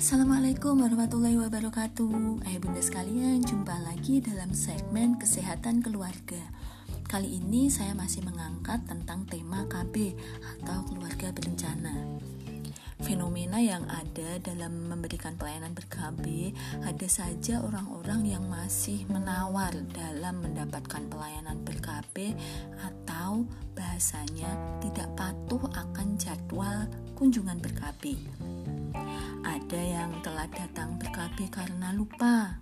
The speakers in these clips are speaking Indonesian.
Assalamualaikum warahmatullahi wabarakatuh. Ayah bunda sekalian, jumpa lagi dalam segmen kesehatan keluarga. Kali ini saya masih mengangkat tentang tema KB atau keluarga berencana. Fenomena yang ada dalam memberikan pelayanan ber-KB Ada saja orang-orang yang masih menawar dalam mendapatkan pelayanan ber-KB Atau bahasanya tidak patuh akan jadwal kunjungan ber-KB ada yang telah datang ber-KB karena lupa.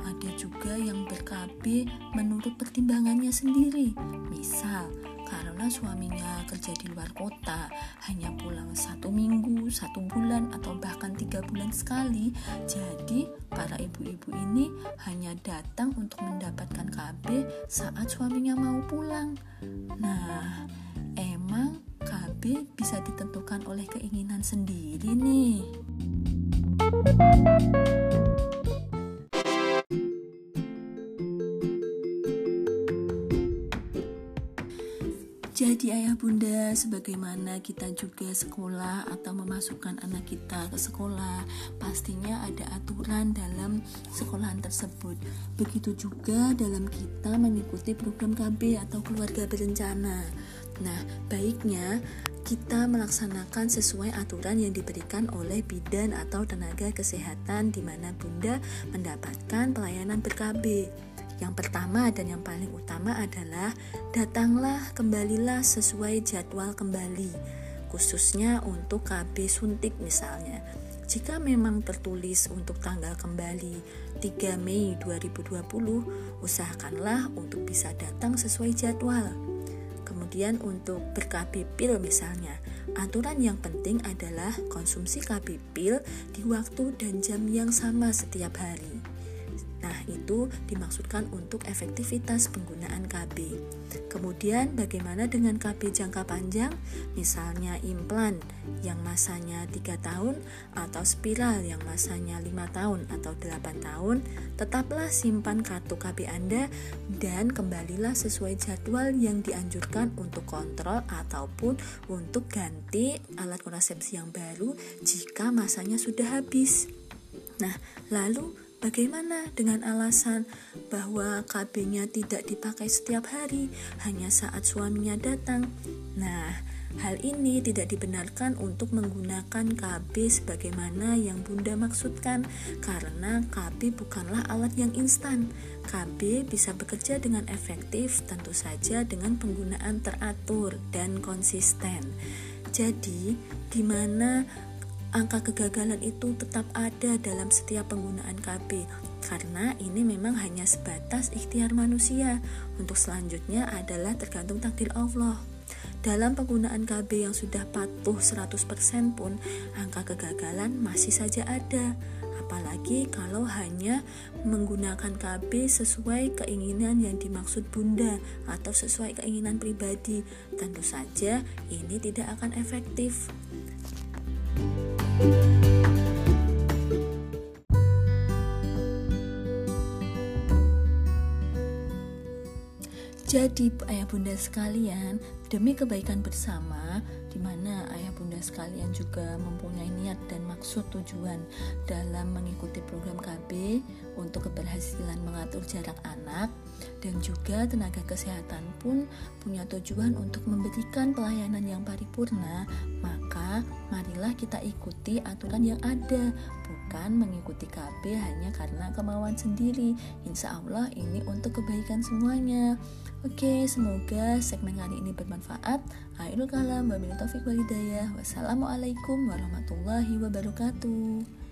Ada juga yang ber-KB menurut pertimbangannya sendiri. Misal, karena suaminya kerja di luar kota, hanya pulang satu minggu, satu bulan, atau bahkan tiga bulan sekali. Jadi, para ibu-ibu ini hanya datang untuk mendapatkan KB saat suaminya mau pulang. Nah, emang KB bisa ditentukan oleh keinginan sendiri nih. Jadi ayah bunda sebagaimana kita juga sekolah atau memasukkan anak kita ke sekolah Pastinya ada aturan dalam sekolahan tersebut. Begitu juga dalam kita mengikuti program KB atau keluarga berencana. Nah baiknya kita melaksanakan sesuai aturan yang diberikan oleh bidan atau tenaga kesehatan di mana bunda mendapatkan pelayanan ber-KB yang pertama dan yang paling utama adalah datanglah kembalilah sesuai jadwal kembali khususnya untuk KB suntik misalnya. Jika memang tertulis untuk tanggal kembali 3 Mei 2020, usahakanlah untuk bisa datang sesuai jadwal. Kemudian untuk ber-KB pil misalnya, aturan yang penting adalah konsumsi KB pil di waktu dan jam yang sama setiap hari. Nah, itu dimaksudkan untuk efektivitas penggunaan KB. Kemudian, bagaimana dengan KB jangka panjang? Misalnya implan yang masanya 3 tahun atau spiral yang masanya 5 tahun atau 8 tahun, tetaplah simpan kartu KB Anda dan kembalilah sesuai jadwal yang dianjurkan untuk kontrol ataupun untuk ganti alat kontrasepsi yang baru jika masanya sudah habis. Nah, lalu Bagaimana dengan alasan bahwa KB-nya tidak dipakai setiap hari, hanya saat suaminya datang? Nah, hal ini tidak dibenarkan untuk menggunakan KB sebagaimana yang Bunda maksudkan, karena KB bukanlah alat yang instan. KB bisa bekerja dengan efektif, tentu saja dengan penggunaan teratur dan konsisten. Jadi, di mana angka kegagalan itu tetap ada dalam setiap penggunaan KB karena ini memang hanya sebatas ikhtiar manusia. Untuk selanjutnya adalah tergantung takdir Allah. Dalam penggunaan KB yang sudah patuh 100% pun angka kegagalan masih saja ada. Apalagi kalau hanya menggunakan KB sesuai keinginan yang dimaksud bunda atau sesuai keinginan pribadi. Tentu saja ini tidak akan efektif jadi ayah bunda sekalian, demi kebaikan bersama, di mana ayah bunda sekalian juga mempunyai niat dan maksud tujuan dalam mengikuti program KB untuk keberhasilan mengatur jarak anak dan juga tenaga kesehatan pun punya tujuan untuk memberikan pelayanan yang paripurna, maka marilah kita ikuti aturan yang ada, bukan mengikuti KB hanya karena kemauan sendiri. Insya Allah ini untuk kebaikan semuanya. Oke, semoga segmen kali ini bermanfaat. Akhirul kalam, wabillahi taufiq walhidayah. Wassalamualaikum warahmatullahi wabarakatuh.